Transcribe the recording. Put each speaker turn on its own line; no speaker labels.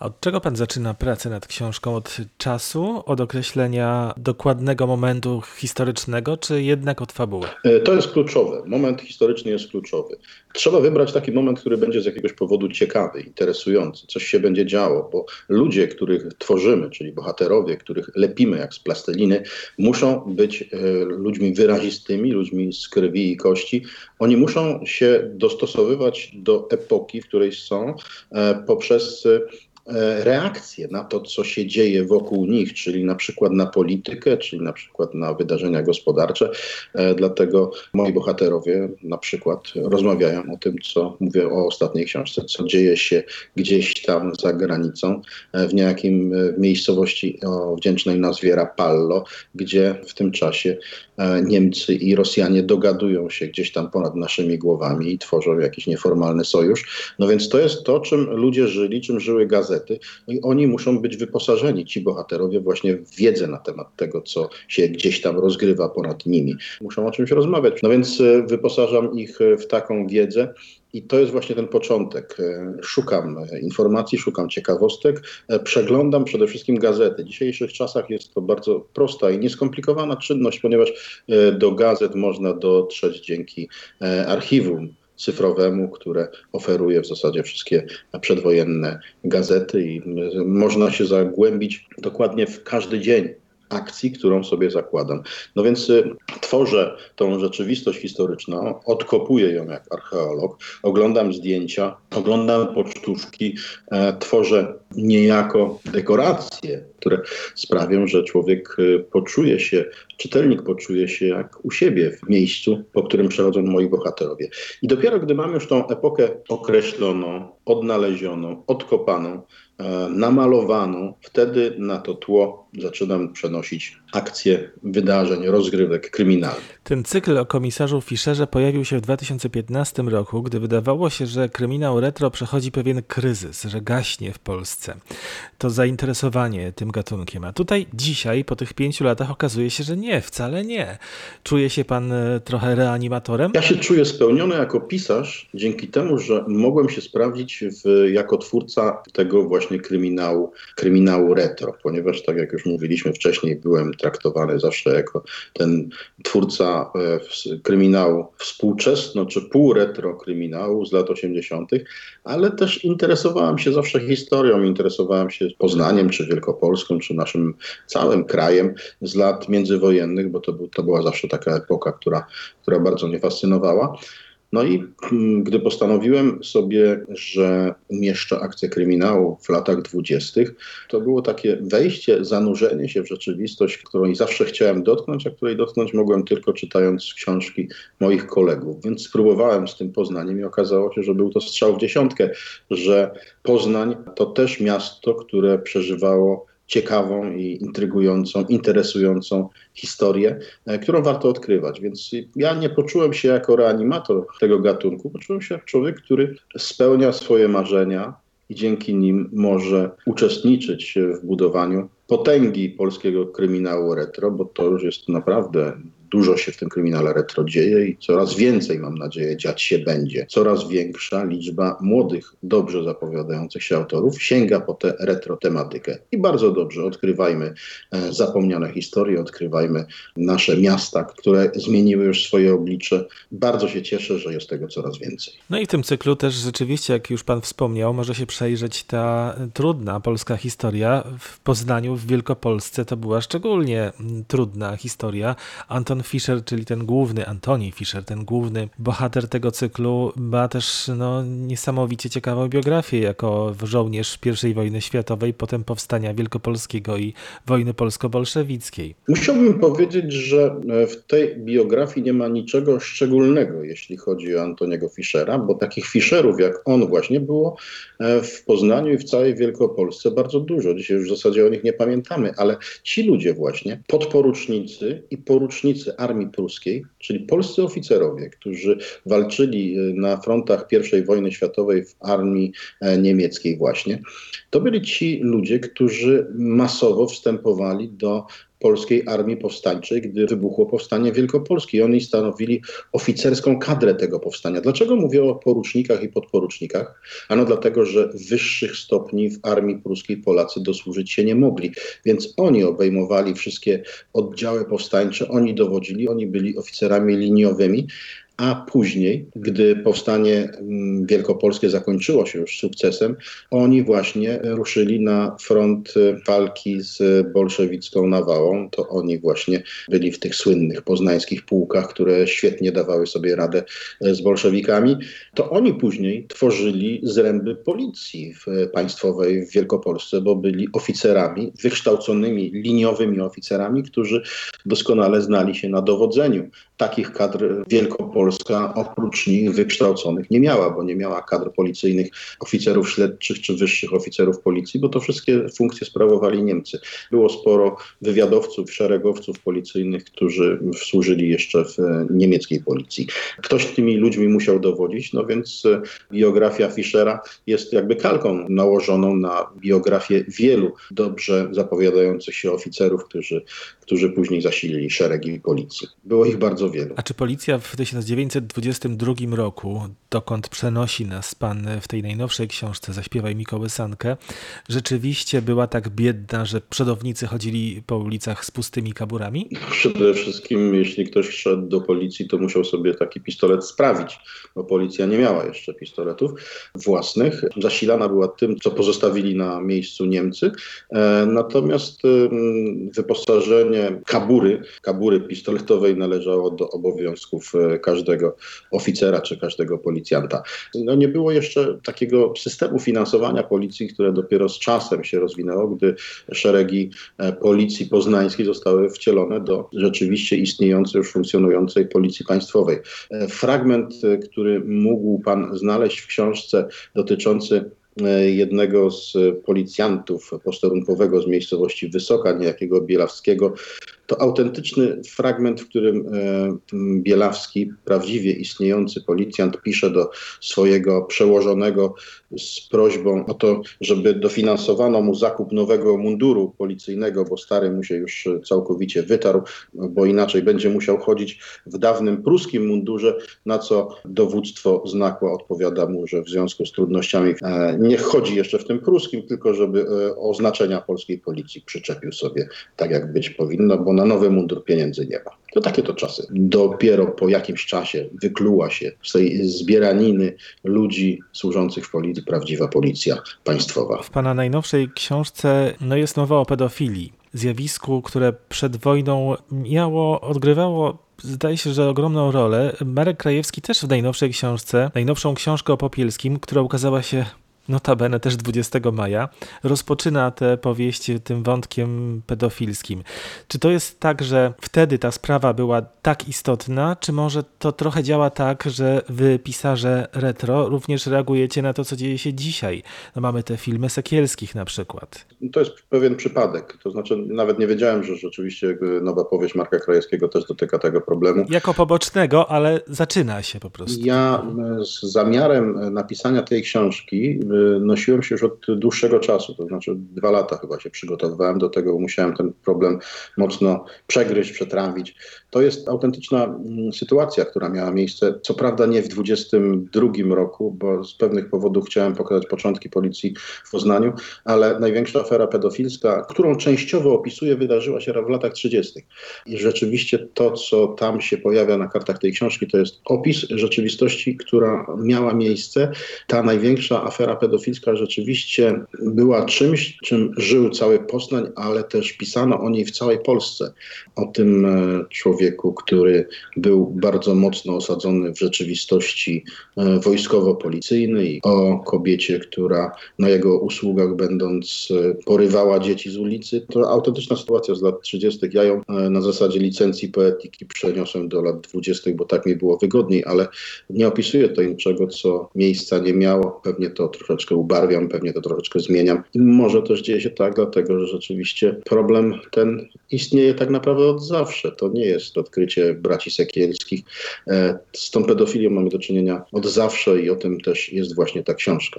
Od czego pan zaczyna pracę nad książką? Od czasu, od określenia dokładnego momentu historycznego, czy jednak od fabuły?
E, to jest kluczowe. Moment historyczny jest kluczowy. Trzeba wybrać taki moment, który będzie z jakiegoś powodu ciekawy, interesujący, coś się będzie działo, bo ludzie, których tworzymy, czyli bohaterowie, których lepimy jak z plasteliny, muszą być e, ludźmi wyrazistymi, ludźmi z krwi i kości. Oni muszą się dostosowywać do epoki, w której są, e, poprzez reakcje na to, co się dzieje wokół nich, czyli na przykład na politykę, czyli na przykład na wydarzenia gospodarcze. E, dlatego moi bohaterowie na przykład rozmawiają o tym, co mówię o ostatniej książce, co dzieje się gdzieś tam za granicą, e, w niejakim miejscowości o wdzięcznej nazwie Rapallo, gdzie w tym czasie Niemcy i Rosjanie dogadują się gdzieś tam ponad naszymi głowami i tworzą jakiś nieformalny sojusz. No więc to jest to, czym ludzie żyli, czym żyły gazety No i oni muszą być wyposażeni, ci bohaterowie, właśnie w wiedzę na temat tego, co się gdzieś tam rozgrywa ponad nimi. Muszą o czymś rozmawiać. No więc e, wyposażam ich w taką wiedzę. I to jest właśnie ten początek. E, szukam informacji, szukam ciekawostek, e, przeglądam przede wszystkim gazety. W dzisiejszych czasach jest to bardzo prosta i nieskomplikowana czynność, ponieważ do gazet można dotrzeć dzięki archiwum cyfrowemu, które oferuje w zasadzie wszystkie przedwojenne gazety i można się zagłębić dokładnie w każdy dzień akcji, którą sobie zakładam. No więc y, tworzę tą rzeczywistość historyczną, odkopuję ją jak archeolog, oglądam zdjęcia, oglądam pocztówki, e, tworzę niejako dekoracje, które sprawią, że człowiek y, poczuje się, czytelnik poczuje się jak u siebie w miejscu, po którym przechodzą moi bohaterowie. I dopiero gdy mam już tą epokę określoną, odnalezioną, odkopaną, e, namalowaną, wtedy na to tło zaczynam przenosić akcje wydarzeń, rozgrywek kryminalnych.
Ten cykl o komisarzu Fischerze pojawił się w 2015 roku, gdy wydawało się, że kryminał retro przechodzi pewien kryzys, że gaśnie w Polsce. To zainteresowanie tym gatunkiem. A tutaj dzisiaj, po tych pięciu latach, okazuje się, że nie, wcale nie. Czuje się pan e, trochę reanimatorem?
Ja się czuję spełniony jako pisarz dzięki temu, że mogłem się sprawdzić w, jako twórca tego właśnie kryminału, kryminału retro, ponieważ tak jak już mówiliśmy wcześniej, byłem traktowany zawsze jako ten twórca e, kryminału współczesno czy półretro kryminału z lat 80., ale też interesowałem się zawsze historią, interesowałem się Poznaniem, czy Wielkopolską, czy naszym całym krajem z lat międzywojennych, bo to, był, to była zawsze taka epoka, która, która bardzo mnie fascynowała. No i mm, gdy postanowiłem sobie, że umieszczę akcję kryminału w latach dwudziestych, to było takie wejście, zanurzenie się w rzeczywistość, której zawsze chciałem dotknąć, a której dotknąć mogłem tylko czytając książki moich kolegów. Więc spróbowałem z tym Poznaniem i okazało się, że był to strzał w dziesiątkę, że Poznań to też miasto, które przeżywało ciekawą i intrygującą, interesującą historię, e, którą warto odkrywać. Więc ja nie poczułem się jako reanimator tego gatunku, poczułem się jak człowiek, który spełnia swoje marzenia i dzięki nim może uczestniczyć w budowaniu potęgi polskiego kryminału retro, bo to już jest naprawdę Dużo się w tym kryminale retro dzieje i coraz więcej, mam nadzieję, dziać się będzie. Coraz większa liczba młodych, dobrze zapowiadających się autorów sięga po tę retro tematykę. I bardzo dobrze, odkrywajmy e, zapomniane historie, odkrywajmy nasze miasta, które zmieniły już swoje oblicze. Bardzo się cieszę, że jest tego coraz więcej.
No i w tym cyklu też rzeczywiście, jak już Pan wspomniał, może się przejrzeć ta trudna polska historia. W Poznaniu, w Wielkopolsce to była szczególnie trudna historia. Anton Anton Fischer, czyli ten główny, Antoni Fischer, ten główny bohater tego cyklu, ma też no, niesamowicie ciekawą biografię jako żołnierz I wojny światowej, potem powstania wielkopolskiego i wojny polsko-bolszewickiej.
Musiałbym powiedzieć, że e, w tej biografii nie ma niczego szczególnego, jeśli chodzi o Antoniego Fischera, bo takich Fischerów jak on właśnie było e, w Poznaniu i w całej Wielkopolsce bardzo dużo. Dzisiaj już w zasadzie o nich nie pamiętamy, ale ci ludzie właśnie, podporucznicy i porucznicy armii pruskiej, czyli polscy oficerowie, którzy walczyli e, na frontach I wojny światowej w armii e, niemieckiej właśnie, to byli ci ludzie, którzy masowo wstępowali do polskiej armii powstańczej, gdy wybuchło powstanie wielkopolskie. Oni stanowili oficerską kadrę tego powstania. Dlaczego mówię o porucznikach i podporucznikach? Ano dlatego, że wyższych stopni w armii pruskiej Polacy dosłużyć się nie mogli. Więc oni obejmowali wszystkie oddziały powstańcze, oni dowodzili, oni byli oficerami liniowymi, a później, gdy powstanie mm, wielkopolskie zakończyło się już sukcesem, oni właśnie ruszyli na front y, walki z bolszewicką nawałą. To oni właśnie byli w tych słynnych poznańskich pułkach, które świetnie dawały sobie radę y, z bolszewikami. To oni później tworzyli zręby policji w, państwowej w Wielkopolsce, bo byli oficerami, wykształconymi liniowymi oficerami, którzy doskonale znali się na dowodzeniu. Takich kadr Wielkopolska Polska oprócz nich wykształconych nie miała, bo nie miała kadr policyjnych, oficerów śledczych czy wyższych oficerów policji, bo to wszystkie funkcje sprawowali Niemcy. Było sporo wywiadowców, szeregowców policyjnych, którzy służyli jeszcze w niemieckiej policji. Ktoś tymi ludźmi musiał dowodzić, no więc e, biografia Fischera jest jakby kalką nałożoną na biografię wielu dobrze zapowiadających się oficerów, którzy, którzy później zasilili szeregi policji. Było ich bardzo wielu.
A czy policja w 1900 1922 roku, dokąd przenosi nas pan w tej najnowszej książce Zaśpiewaj mi kołysankę, rzeczywiście była tak biedna, że przodownicy chodzili po ulicach z pustymi kaburami?
Przede wszystkim, jeśli ktoś szedł do policji, to musiał sobie taki pistolet sprawić, bo policja nie miała jeszcze pistoletów własnych. Zasilana była tym, co pozostawili na miejscu Niemcy. E, natomiast wyposażenie kabury, kabury pistoletowej należało do obowiązków e, każdego oficera czy każdego policjanta. No nie było jeszcze takiego systemu finansowania policji, które dopiero z czasem się rozwinęło, gdy szeregi e, policji poznańskiej zostały wcielone do rzeczywiście istniejącej, już funkcjonującej policji państwowej. E, fragment, który mógł pan znaleźć w książce dotyczący jednego z policjantów posterunkowego z miejscowości Wysoka, niejakiego Bielawskiego, to autentyczny fragment, w którym e, Bielawski, prawdziwie istniejący policjant, pisze do swojego przełożonego z prośbą o to, żeby dofinansowano mu zakup nowego munduru policyjnego, bo stary mu się już całkowicie wytarł, bo inaczej będzie musiał chodzić w dawnym pruskim mundurze, na co dowództwo znakła odpowiada mu, że w związku z trudnościami e, nie chodzi jeszcze w tym pruskim, tylko żeby e, oznaczenia polskiej policji przyczepił sobie tak, jak być powinno, bo na nowy mundur pieniędzy nie ma. To takie to czasy. Dopiero po jakimś czasie wykluła się z tej zbieraniny ludzi służących w policji prawdziwa policja państwowa.
W pana najnowszej książce no jest mowa o pedofilii. Zjawisku, które przed wojną miało, odgrywało zdaje się, że ogromną rolę. Marek Krajewski też w najnowszej książce, najnowszą książkę o Popielskim, która ukazała się notabene też 20 maja, rozpoczyna tę powieść tym wątkiem pedofilskim. Czy to jest tak, że wtedy ta sprawa była tak istotna, czy może to trochę działa tak, że wy, pisarze retro, również reagujecie na to, co dzieje się dzisiaj? No mamy te filmy Sekielskich na przykład.
To jest pewien przypadek. To znaczy, nawet nie wiedziałem, że rzeczywiście nowa powieść Marka Krajewskiego też dotyka tego problemu.
Jako pobocznego, ale zaczyna się po prostu.
Ja z zamiarem napisania tej książki nosiłem się już od dłuższego czasu, to znaczy dwa lata chyba się przygotowywałem do tego, musiałem ten problem mocno przegryźć, przetrawić. To jest autentyczna mm, sytuacja, która miała miejsce, co prawda nie w 22 roku, bo z pewnych powodów chciałem pokazać początki policji w Poznaniu, ale największa afera pedofilska, którą częściowo opisuję, wydarzyła się w latach 30. I rzeczywiście to, co tam się pojawia na kartach tej książki, to jest opis rzeczywistości, która miała miejsce. Ta największa afera pedofilska rzeczywiście była czymś, czym żył cały Poznań, ale też pisano o niej w całej Polsce. O tym e, człowieku, który był bardzo mocno osadzony w rzeczywistości e, wojskowo-policyjnej, o kobiecie, która na jego usługach będąc e, porywała dzieci z ulicy. To autentyczna sytuacja z lat 30. Ja ją na zasadzie licencji poetyki przeniosłem do lat 20., bo tak mi było wygodniej, ale nie opisuję tutaj niczego, co miejsca nie miało. Pewnie to troszeczkę ubarwiam, pewnie to troszeczkę zmieniam. I może też dzieje się tak, dlatego że rzeczywiście problem ten istnieje tak naprawdę od zawsze. To nie jest odkrycie braci Sekielskich. E, z tą pedofilią mamy do czynienia od zawsze i o tym też jest właśnie ta książka.